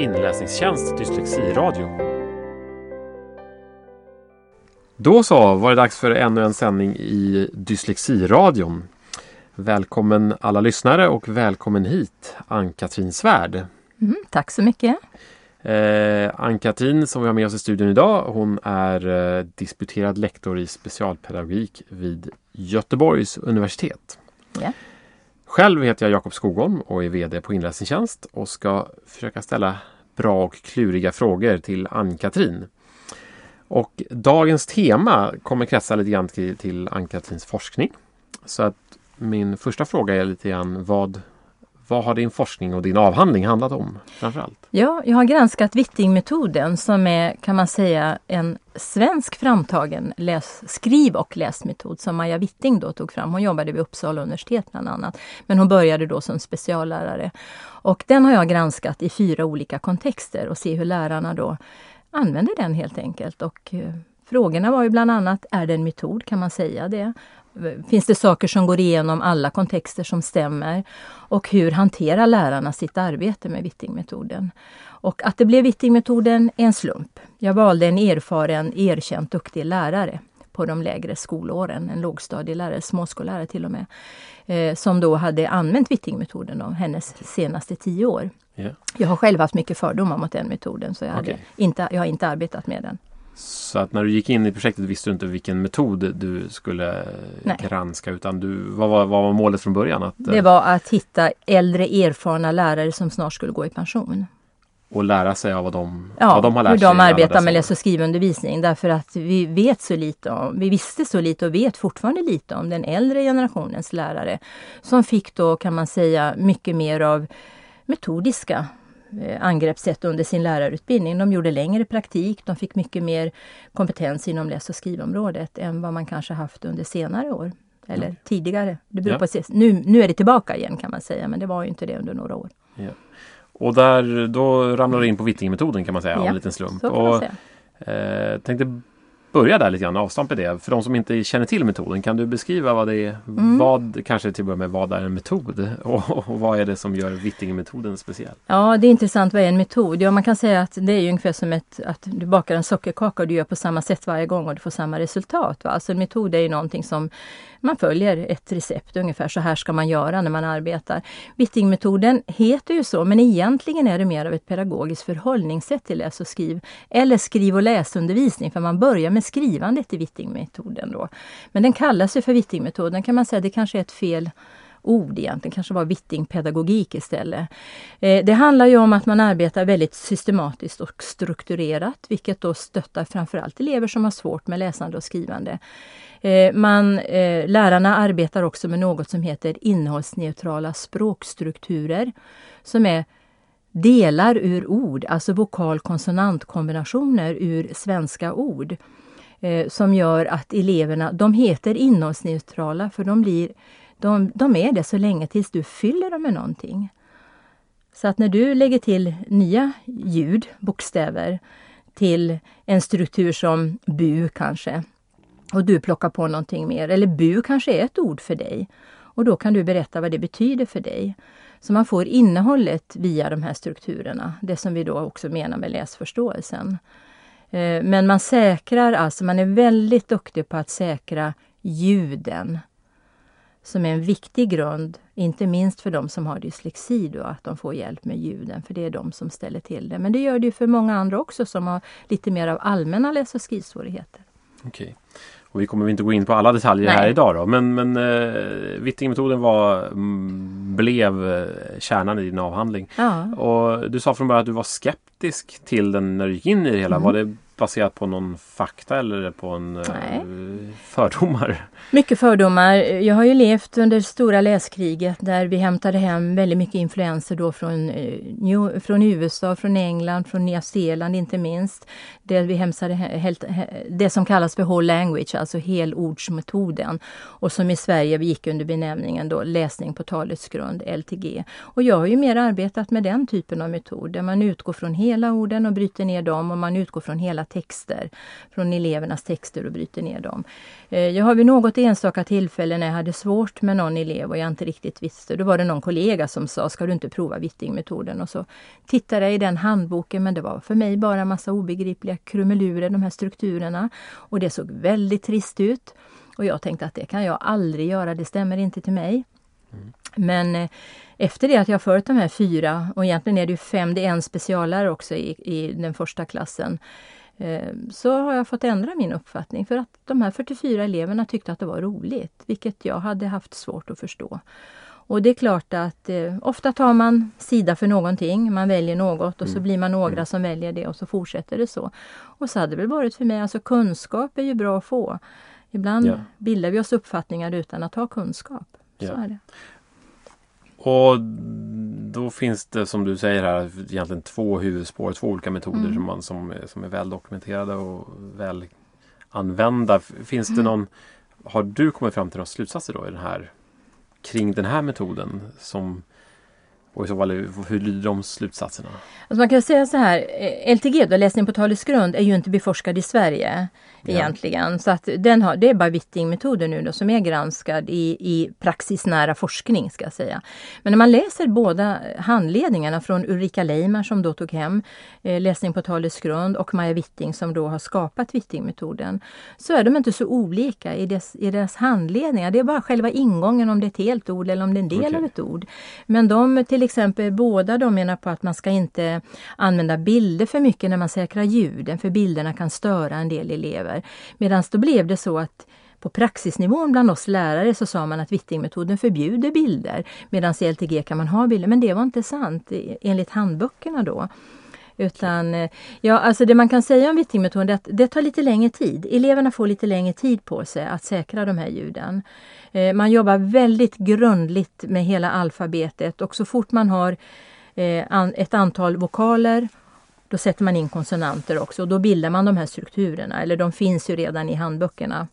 inläsningstjänst Dyslexiradio. Då så var det dags för ännu en sändning i Dyslexiradion. Välkommen alla lyssnare och välkommen hit Ann-Katrin Svärd. Mm, tack så mycket. Eh, Ann-Katrin som vi har med oss i studion idag hon är eh, disputerad lektor i specialpedagogik vid Göteborgs universitet. Ja. Själv heter jag Jakob Skogholm och är VD på Inläsningstjänst och ska försöka ställa bra och kluriga frågor till Ann-Katrin. Och dagens tema kommer kretsa lite grann till, till Ann-Katrins forskning. Så att min första fråga är lite grann vad, vad har din forskning och din avhandling handlat om framförallt? Ja, jag har granskat Wittingmetoden som är kan man säga en svensk framtagen läs, skriv och läsmetod som Maja Witting då tog fram. Hon jobbade vid Uppsala universitet bland annat. Men hon började då som speciallärare. Och den har jag granskat i fyra olika kontexter och se hur lärarna då använder den helt enkelt. Och eh, Frågorna var ju bland annat, är det en metod? Kan man säga det? Finns det saker som går igenom alla kontexter som stämmer? Och hur hanterar lärarna sitt arbete med Wittingmetoden? Och att det blev Wittingmetoden är en slump. Jag valde en erfaren, erkänt duktig lärare på de lägre skolåren, en lågstadielärare, småskollärare till och med, eh, som då hade använt Wittingmetoden de hennes senaste tio år. Yeah. Jag har själv haft mycket fördomar mot den metoden så jag, hade Okej. inte, jag har inte arbetat med den. Så att när du gick in i projektet visste du inte vilken metod du skulle Nej. granska utan du, vad, var, vad var målet från början? Att, Det var att hitta äldre erfarna lärare som snart skulle gå i pension. Och lära sig av vad de, Ja, vad de har lärt hur sig. i de alla arbetar med läs och skrivundervisning därför att vi vet så lite om, vi visste så lite och vet fortfarande lite om den äldre generationens lärare som fick då kan man säga mycket mer av metodiska angreppssätt under sin lärarutbildning. De gjorde längre praktik, de fick mycket mer kompetens inom läs och skrivområdet än vad man kanske haft under senare år. Eller tidigare. Det beror Ja. på, nu, nu är det tillbaka igen kan man säga, men det var ju inte det under några år. Ja. Och där, då ramlar du in på Wittingmetoden kan man säga, av Ja, en liten slump. Så kan man säga. eh, tänkte börja där lite grann, avstampa det. För de som inte känner till metoden, kan du beskriva vad det är? Mm. Vad, kanske till att börja med, vad är en metod? Och, och vad är det som gör Wittingmetoden speciell? Ja, det är intressant. Vad är en metod? Ja, man kan säga att det är ju ungefär som ett, att du bakar en sockerkaka och du gör på samma sätt varje gång och du får samma resultat. Va? Alltså en metod är ju någonting som man följer ett recept ungefär. Så här ska man göra när man arbetar. Wittingmetoden heter ju så, men egentligen är det mer av ett pedagogiskt förhållningssätt till läs och skriv. Eller skriv och läsundervisning, för man börjar med skrivandet i Wittingmetoden. Då. Men den kallas ju för Wittingmetoden, kan man säga. Det kanske är ett fel ord egentligen, kanske var Wittingpedagogik istället. Eh, det handlar ju om att man arbetar väldigt systematiskt och strukturerat, vilket då stöttar framförallt elever som har svårt med läsande och skrivande. Eh, man, eh, lärarna arbetar också med något som heter innehållsneutrala språkstrukturer, som är delar ur ord, alltså vokal-konsonantkombinationer ur svenska ord eh, som gör att eleverna, de heter innehållsneutrala för de, blir, de, de är det så länge tills du fyller dem med någonting. Så att när du lägger till nya ljud, bokstäver, till en struktur som bu kanske, och du plockar på någonting mer, eller bu kanske är ett ord för dig, och då kan du berätta vad det betyder för dig. Så man får innehållet via de här strukturerna, det som vi då också menar med läsförståelsen. Eh, Men man säkrar alltså, man är väldigt duktig på att säkra ljuden. Som är en viktig grund, inte minst för de som har dyslexi då, att de får hjälp med ljuden, för det är de som ställer till det. Men det gör det ju för många andra också som har lite mer av allmänna läs och skrivsvårigheter. Okej. Och vi kommer inte gå in på alla detaljer Nej. här idag då. Men, men eh, Wittingmetoden var, mm, blev eh, kärnan i din avhandling. Ja. Och du sa från början att du var skeptisk till den när du gick in i det hela. Mm. Var det baserat på någon fakta eller på en eh, Nej. fördomar? Mycket fördomar. Jag har ju levt under stora läskriget där vi hämtade hem väldigt mycket influenser då från, eh, New, från USA, från England, från Nya Zeeland inte minst. Det, vi hämtade, det som kallas för whole language, alltså helordsmetoden. Och som i Sverige gick under benämningen då läsning på talets grund, LTG. Och jag har ju mer arbetat med den typen av metod där man utgår från hela orden och bryter ner dem och man utgår från hela texter från elevernas texter och bryter ner dem. Eh, jag har vid något enstaka tillfälle när jag hade svårt med någon elev och jag inte riktigt visste, då var det någon kollega som sa, ska du inte prova Wittingmetoden? Och så tittade jag i den handboken men det var för mig bara massa obegripliga krumelurer, de här strukturerna. Och det såg väldigt trist ut. Och jag tänkte att det kan jag aldrig göra, det stämmer inte till mig. Mm. Men eh, efter det att jag följt de här fyra, och egentligen är det ju fem, det är en specialare också i, i den första klassen, så har jag fått ändra min uppfattning för att de här 44 eleverna tyckte att det var roligt, vilket jag hade haft svårt att förstå. Och det är klart att eh, ofta tar man sida för någonting, man väljer något och mm. så blir man några mm. som väljer det och så fortsätter det så. Och så hade det väl varit för mig, alltså kunskap är ju bra att få. Ibland ja. bildar vi oss uppfattningar utan att ha kunskap. Så ja. är det. Och då finns det som du säger här egentligen två huvudspår, två olika metoder mm. som, man, som, som är väl dokumenterade och väl använda. Finns det mm. någon, har du kommit fram till några slutsatser då i den här, kring den här metoden som och i så fall, hur lyder de slutsatserna? Alltså man kan säga så här, eh, LTG, då, läsning på talets grund, är ju inte beforskad i Sverige ja. egentligen. Så att den har, det är bara Witting-metoden nu då, som är granskad i, i praxisnära forskning ska jag säga. Men när man läser båda handledningarna från Ulrika Leimar som då tog hem eh, läsning på talets grund och Maja Witting som då har skapat Witting-metoden, så är de inte så olika i, dess, i deras handledningar. Det är bara själva ingången om det är ett helt ord eller om det är en del okay. av ett ord. Men de till till exempel båda de menar på att man ska inte använda bilder för mycket när man säkrar ljuden, för bilderna kan störa en del elever. Medan då blev det så att på praxisnivån bland oss lärare så sa man att Wittingmetoden förbjuder bilder, medan i LTG kan man ha bilder. Men det var inte sant enligt handböckerna då. Utan, eh, ja, alltså det man kan säga om Wittingmetoden är att det tar lite längre tid. Eleverna får lite längre tid på sig att säkra de här ljuden. Eh, man jobbar väldigt grundligt med hela alfabetet och så fort man har eh, ett antal vokaler då sätter man in konsonanter också och då bildar man de här strukturerna, eller de finns ju redan i handböckerna.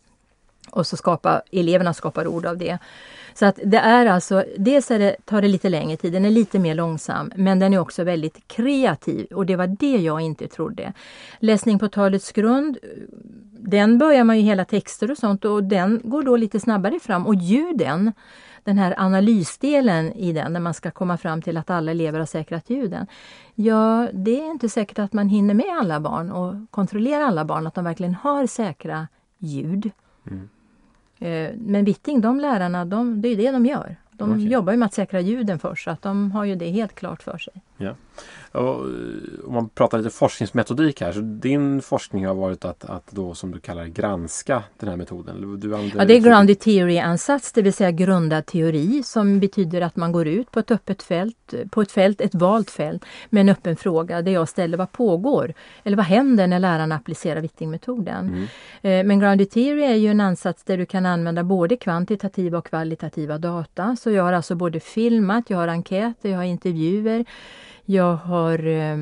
Och så skapar eleverna skapar ord av det. Så att det är alltså, dels är det, tar det lite längre tid, den är lite mer långsam, men den är också väldigt kreativ och det var det jag inte trodde. Läsning på talets grund, den börjar man ju hela texter och sånt och den går då lite snabbare fram och ljuden, den här analysdelen i den, när man ska komma fram till att alla elever har säkrat ljuden. Ja, det är inte säkert att man hinner med alla barn och kontrollera alla barn, att de verkligen har säkra ljud. Mm. Eh, men Vitting, de lärarna, de, det är det de gör. De okay. jobbar ju med att säkra ljuden först så att de har ju det helt klart för sig. Ja. Och, om man pratar lite forskningsmetodik här, så din forskning har varit att, att då som du kallar granska den här metoden? Du ja, det är grounded theory-ansats, det vill säga grundad teori som betyder att man går ut på ett öppet fält, på ett fält, ett valt fält med en öppen fråga där jag ställer vad pågår? Eller vad händer när lärarna applicerar Witting-metoden? Mm. Eh, men grounded theory är ju en ansats där du kan använda både kvantitativa och kvalitativa data. Så jag har alltså både filmat, jag har enkäter, jag har intervjuer jag har eh,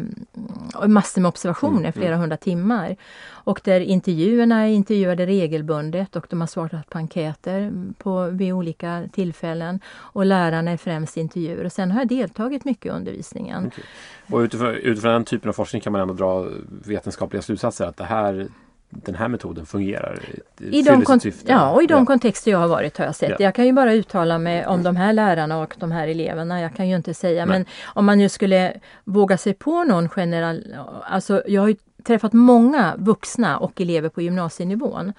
massor med observationer, mm, flera mm. hundra timmar. Och där intervjuerna är intervjuade regelbundet och de har svarat på enkäter på, vid olika tillfällen. Och lärarna är främst intervjuer. Och sen har jag deltagit mycket i undervisningen. Okay. Och utifrån, utifrån den typen av forskning kan man ändå dra vetenskapliga slutsatser att det här den här metoden fungerar. I de ja, och i de ja. kontexter jag har varit har jag sett. Ja. Jag kan ju bara uttala mig om de här lärarna och de här eleverna. Jag kan ju inte säga, Nej. men om man nu skulle våga sig på någon generell... Alltså jag har ju träffat många vuxna och elever på gymnasienivån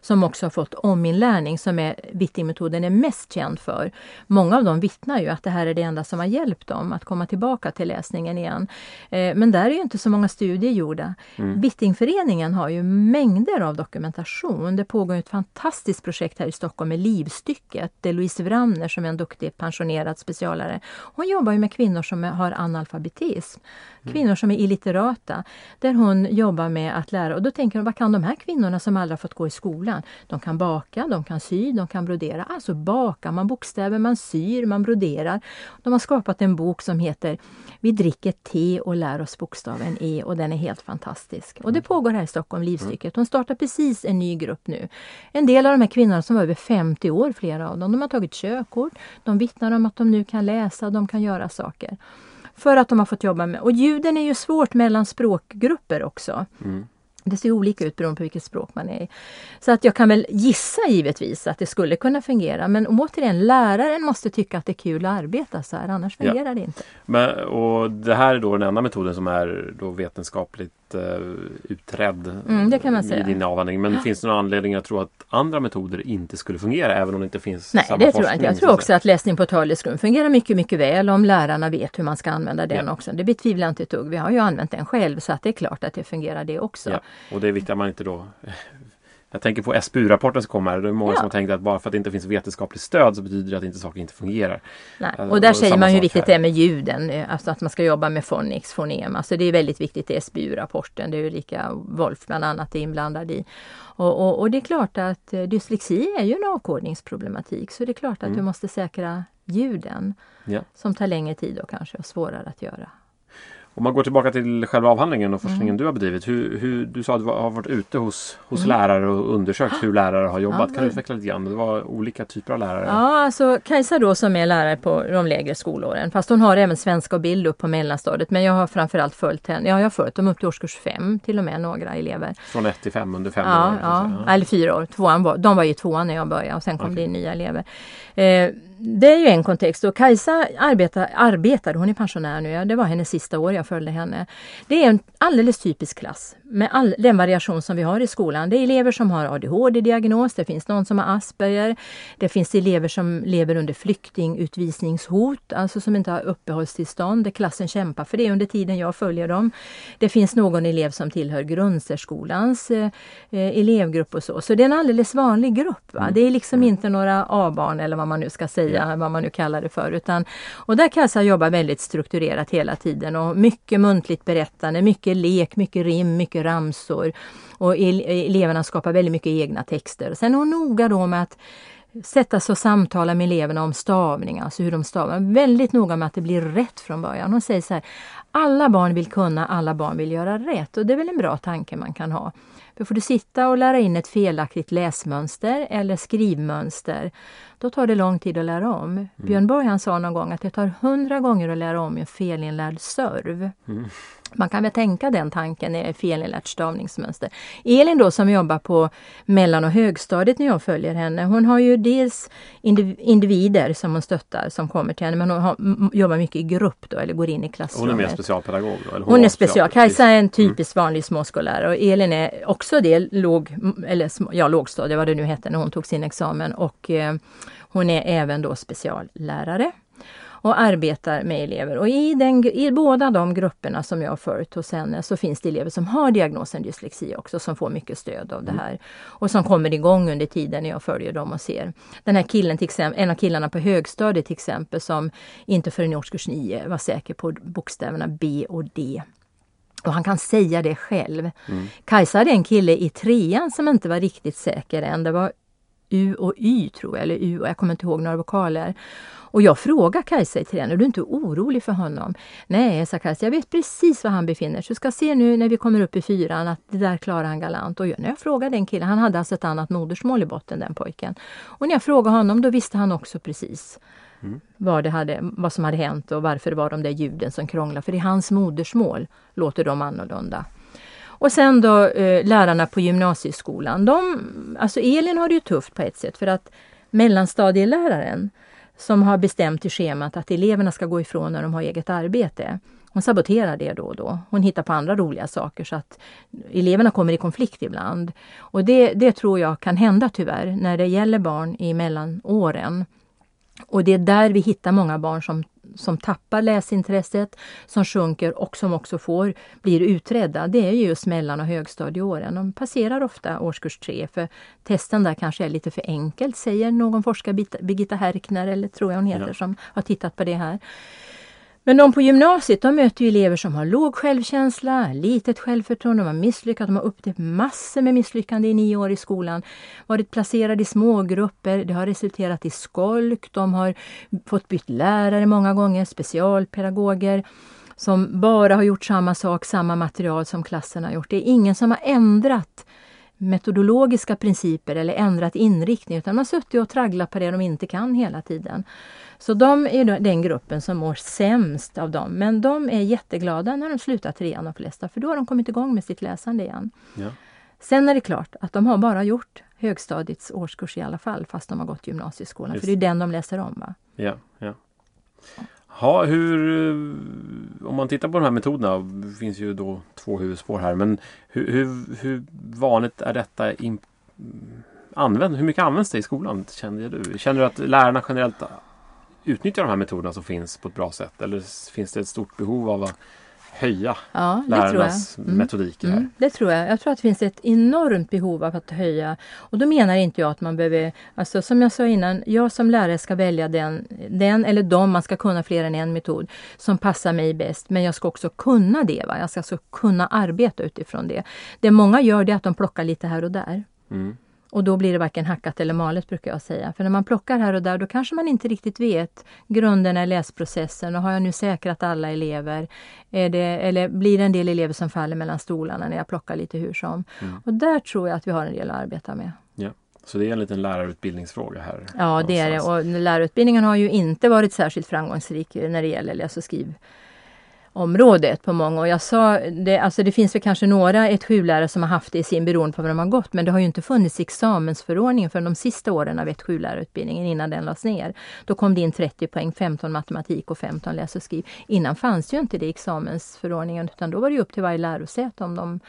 som också har fått ominlärning som är Witting-metoden är mest känd för. Många av dem vittnar ju att det här är det enda som har hjälpt dem att komma tillbaka till läsningen igen. Eh, men där är ju inte så många studier gjorda. Mm. Wittingföreningen har ju mängder av dokumentation. Det pågår ett fantastiskt projekt här i Stockholm med Livstycket. Det är Louise Wramner som är en duktig pensionerad specialare. Hon jobbar ju med kvinnor som har analfabetism. Mm. Kvinnor som är illiterata. Där hon jobbar med att lära. Och då tänker hon, vad kan de här kvinnorna som aldrig har fått gå i skolan skolan. De kan baka, de kan sy, de kan brodera. Alltså bakar man bokstäver, man syr, man broderar. De har skapat en bok som heter Vi dricker te och lär oss bokstaven E och den är helt fantastisk. Och det pågår här i Stockholm, Livstycket. De startar precis en ny grupp nu. En del av de här kvinnorna som var över 50 år, flera av dem, de har tagit körkort. De vittnar om att de nu kan läsa, de kan göra saker. För att de har fått jobba med, och ljuden är ju svårt mellan språkgrupper också. Mm Det ser olika ut beroende på vilket språk man är i. Så att jag kan väl gissa givetvis att det skulle kunna fungera men återigen, läraren måste tycka att det är kul att arbeta så här annars fungerar ja. det inte. Men, och det här är då den enda metoden som är då vetenskapligt uh, utredd mm, i din avhandling. Men ja. finns det någon anledning att tro att andra metoder inte skulle fungera även om det inte finns Nej, samma det forskning? tror jag inte. Jag tror också att läsning på talets grund fungerar mycket, mycket väl om lärarna vet hur man ska använda den ja. också. Det betvivlar jag inte ett dugg. Vi har ju använt den själv så att det är klart att det fungerar det också. Ja. Och det är viktigt att man inte då jag tänker på SBU-rapporten som kommer. Det är många ja. som har tänkt att bara för att det inte finns vetenskapligt stöd så betyder det att inte saker inte fungerar. Nej. Eh, och där och säger man hur viktigt här. det är med ljuden. Eh, alltså att man ska jobba med phonics, fonem. Alltså det är väldigt viktigt i SBU-rapporten. Det är Ulrika Wolf bland annat är inblandad i. Och, och, och, det är klart att eh, dyslexi är ju en avkodningsproblematik. Så det är klart att mm. du måste säkra ljuden. Ja. Som tar längre tid och kanske är svårare att göra. Om man går tillbaka till själva avhandlingen och forskningen mm. du har bedrivit. Hur, hur, du sa att du har varit ute hos, hos mm. lärare och undersökt hur lärare har jobbat. Ja, kan du utveckla lite grann? Det var olika typer av lärare. Ja, alltså Kajsa då som är lärare på de lägre skolåren. Fast hon har även svenska och bild upp på mellanstadiet. Men jag har framförallt följt henne. Ja, jag har följt dem upp till årskurs fem till och med några elever. Från ett till fem under fem ja, år? Ja, eller fyra år. Tvåan var, de var i tvåan när jag började och sen kom okay. det in nya elever. Eh, det är ju en kontext och Kajsa arbetar, arbetade, hon är pensionär nu, ja, det var hennes sista år jag följde henne. Det är en alldeles typisk klass med all den variation som vi har i skolan. Det är elever som har ADHD-diagnos, det finns någon som har Asperger, det finns elever som lever under flyktingutvisningshot, alltså som inte har uppehållstillstånd, där klassen kämpar för det under tiden jag följer dem. Det finns någon elev som tillhör grundsärskolans eh, elevgrupp och så, så det är en alldeles vanlig grupp. Va? Mm. Det är liksom mm. inte några A-barn eller vad man nu ska säga, mm. vad man nu kallar det för. Utan, och där kan jag jobba väldigt strukturerat hela tiden och mycket muntligt berättande, mycket lek, mycket rim, mycket mycket ramsor och eleverna skapar väldigt mycket egna texter. Sen är hon noga då med att sätta sig och samtala med eleverna om stavning, alltså hur de stavar. Väldigt noga med att det blir rätt från början. Hon säger så här, alla barn vill kunna, alla barn vill göra rätt och det är väl en bra tanke man kan ha. För får du sitta och lära in ett felaktigt läsmönster eller skrivmönster, då tar det lång tid att lära om. Mm. Björn Borg han sa någon gång att det tar hundra gånger att lära om en felinlärd serv. Mm. Man kan väl tänka den tanken är felinlärt stavningsmönster. Elin då som jobbar på mellan och högstadiet när jag följer henne, hon har ju dels individer som hon stöttar som kommer till henne men hon har, jobbar mycket i grupp då eller går in i klassrummet. Hon är mer specialpedagog? Då, eller hon, hon är special. Kajsa är en typisk mm. vanlig småskollärare och Elin är också det, låg, eller ja, lågstadie vad det nu hette när hon tog sin examen och eh, hon är även då speciallärare och arbetar med elever. Och i, den, i båda de grupperna som jag har följt hos henne så finns det elever som har diagnosen dyslexi också som får mycket stöd av det mm. här. Och som kommer igång under tiden när jag följer dem och ser. Den här killen, till exempel, en av killarna på högstadiet till exempel som inte förrän i årskurs 9 var säker på bokstäverna B och D. Och han kan säga det själv. Mm. Kajsa hade en kille i trean som inte var riktigt säker än. Det var U och Y tror jag, eller U och jag kommer inte ihåg några vokaler. Och jag frågar Kajsa i tränaren, är du inte orolig för honom? Nej, sa Kajsa, jag vet precis var han befinner sig. Du ska se nu när vi kommer upp i fyran att det där klarar han galant. Och när jag frågade den killen, han hade alltså ett annat modersmål i botten den pojken. Och när jag frågade honom då visste han också precis mm. vad, det hade, vad som hade hänt och varför det var de där ljuden som krånglade. För i hans modersmål låter de annorlunda. Och sen då eh, lärarna på gymnasieskolan. De, alltså Elin har det ju tufft på ett sätt för att mellanstadieläraren som har bestämt i schemat att eleverna ska gå ifrån när de har eget arbete. Hon saboterar det då och då. Hon hittar på andra roliga saker så att eleverna kommer i konflikt ibland. Och det, det tror jag kan hända tyvärr när det gäller barn i mellanåren. Och det är där vi hittar många barn som som tappar läsintresset, som sjunker och som också får, blir utredda, det är just mellan och högstadieåren. De passerar ofta årskurs tre för testen där kanske är lite för enkelt, säger någon forskare, Birgitta Härkner, eller tror jag hon heter, ja. som har tittat på det här. Men de på gymnasiet de möter ju elever som har låg självkänsla, litet självförtroende, de har misslyckats, de har upplevt massor med misslyckande i nio år i skolan, varit placerade i smågrupper, det har resulterat i skolk, de har fått bytt lärare många gånger, specialpedagoger som bara har gjort samma sak, samma material som klassen har gjort. Det är ingen som har ändrat metodologiska principer eller ändrat inriktning utan de har suttit och tragglat på det de inte kan hela tiden. Så de är den gruppen som mår sämst av dem. Men de är jätteglada när de slutar trean de flesta för då har de kommit igång med sitt läsande igen. Ja. Sen är det klart att de har bara gjort högstadiets årskurs i alla fall fast de har gått gymnasieskolan. Just För det är den de läser om. Va? Ja, ja. Ha, hur, eh, om man tittar på de här metoderna, det finns ju då två huvudspår här, men hur, hur, hur vanligt är detta in, mm, använd, hur mycket används det i skolan känner du? Känner du att lärarna generellt utnyttjar de här metoderna som finns på ett bra sätt eller finns det ett stort behov av att höja Ja, lärarnas. Mm. metodiker här? Mm, det tror jag. Jag tror att det finns ett enormt behov av att höja. Och då menar inte jag att man behöver, alltså som jag sa innan, jag som lärare ska välja den, den eller de, man ska kunna fler än en metod, som passar mig bäst. Men jag ska också kunna det. Va? Jag ska alltså kunna arbeta utifrån det. Det många gör det är att de plockar lite här och där. Mm. Och då blir det varken hackat eller malet brukar jag säga. För när man plockar här och där då kanske man inte riktigt vet grunderna i läsprocessen. Och har jag nu säkrat alla elever? Det, eller blir det en del elever som faller mellan stolarna när jag plockar lite hur som? Mm. Och där tror jag att vi har en del att arbeta med. Ja. Så det är en liten lärarutbildningsfråga här? Ja det är det. Och lärarutbildningen har ju inte varit särskilt framgångsrik när det gäller läs och skriv området på många år. Jag sa, det, alltså det finns väl kanske några ett lärare som har haft det i sin beroende på vad de har gått men det har ju inte funnits examensförordningen för de sista åren av ett lärarutbildningen innan den lades ner. Då kom det in 30 poäng, 15 matematik och 15 läs och skriv. Innan fanns ju inte det i examensförordningen utan då var det upp till varje lärosäte om de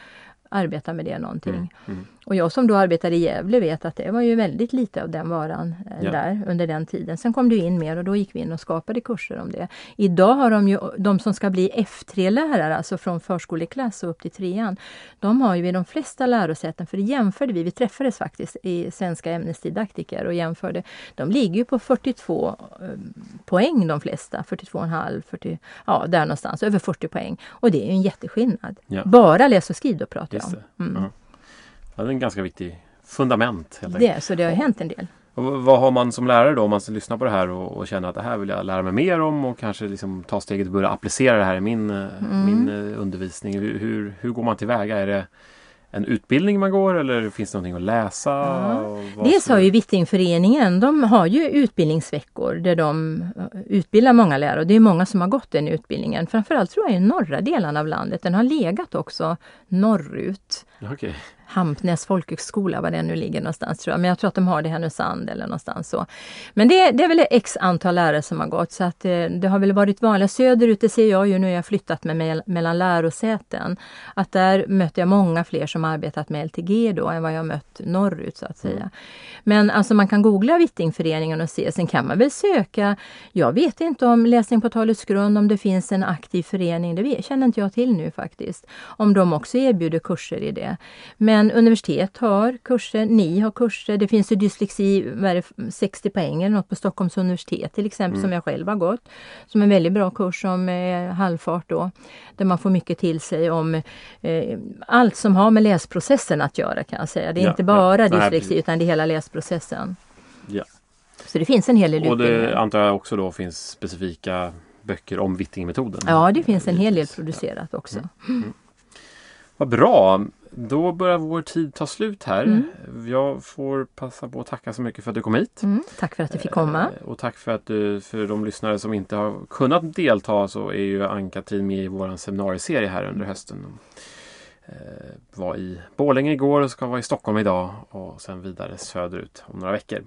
arbetar med det någonting. Mm, mm. Och jag som då arbetade i Gävle vet att det var ju väldigt lite av den varan eh, Ja. där under den tiden. Sen kom det in mer och då gick vi in och skapade kurser om det. Idag har de ju, de som ska bli F3-lärare, alltså från förskoleklass och upp till trean, de har ju vid de flesta lärosäten, för det jämförde vi, vi träffades faktiskt i svenska ämnesdidaktiker och jämförde, de ligger ju på 42 eh, poäng de flesta, 42,5, 40, ja där någonstans, över 40 poäng. Och det är ju en jätteskillnad. Ja. Bara läs och skriv då pratar jag om. Mm. Ja. Det är en ganska viktig fundament. Helt enkelt. Det, så det har hänt en del. Och vad har man som lärare då om man lyssnar på det här och, och känner att det här vill jag lära mig mer om och kanske liksom ta steget och börja applicera det här i min, eh, Mm. min eh, undervisning. Hur, hur, hur går man tillväga? Är det en utbildning man går eller finns det någonting att läsa? Ja. Dels har ju Vittingföreningen, de har ju utbildningsveckor där de eh, utbildar många lärare och det är många som har gått den utbildningen. Framförallt tror jag i norra delarna av landet. Den har legat också norrut. Okej. Hampnäs folkhögskola, var den nu ligger någonstans tror jag. Men jag tror att de har det i Härnösand eller någonstans så. Men det, det är väl x antal lärare som har gått så att eh, det har väl varit vanligt. Söderut, det ser jag ju nu har jag flyttat mig mell- mellan lärosäten. Att där möter jag många fler som arbetat med LTG då än vad jag mött norrut så att säga. Men alltså man kan googla Vittingföreningen och se. Sen kan man väl söka. Jag vet inte om Läsning på talets grund, om det finns en aktiv förening. Det känner inte jag till nu faktiskt. Om de också erbjuder kurser i det. Men universitet har kurser, ni har kurser. Det finns ju dyslexi, är det, 60 poäng eller något på Stockholms universitet till exempel som jag själv har gått. Som en väldigt bra kurs som är halvfart då. Där man får mycket till sig om eh, allt som har med läsprocessen att göra kan jag säga. Det är Ja, inte bara ja. Dyslexi utan det är hela läsprocessen. Ja. Så det finns en hel del Och det antar jag också då finns specifika böcker om Vittingmetoden? Ja, det finns en hel del producerat också. Vad bra! Då börjar vår tid ta slut här. Mm. Jag får passa på att tacka så mycket för att du kom hit. Mm, tack för att du fick komma. Eh, Och tack för att du, för de lyssnare som inte har kunnat delta så är ju Ann-Katrin med i vår seminarieserie här under hösten. Eh, var i Borlänge igår och ska vara i Stockholm idag och sen vidare söderut om några veckor.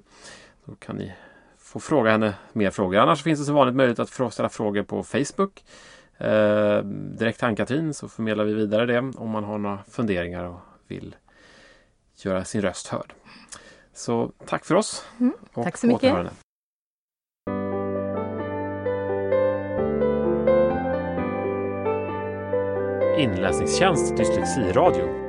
Då kan ni få fråga henne mer frågor. Annars finns det som vanligt möjlighet att ställa frågor på Facebook. Eh, direkt till Ann-Katrin så förmedlar vi vidare det om man har några funderingar och vill göra sin röst hörd. Så tack för oss. Mm, och tack så mycket. återhörande. Inläsningstjänst Dyslexiradio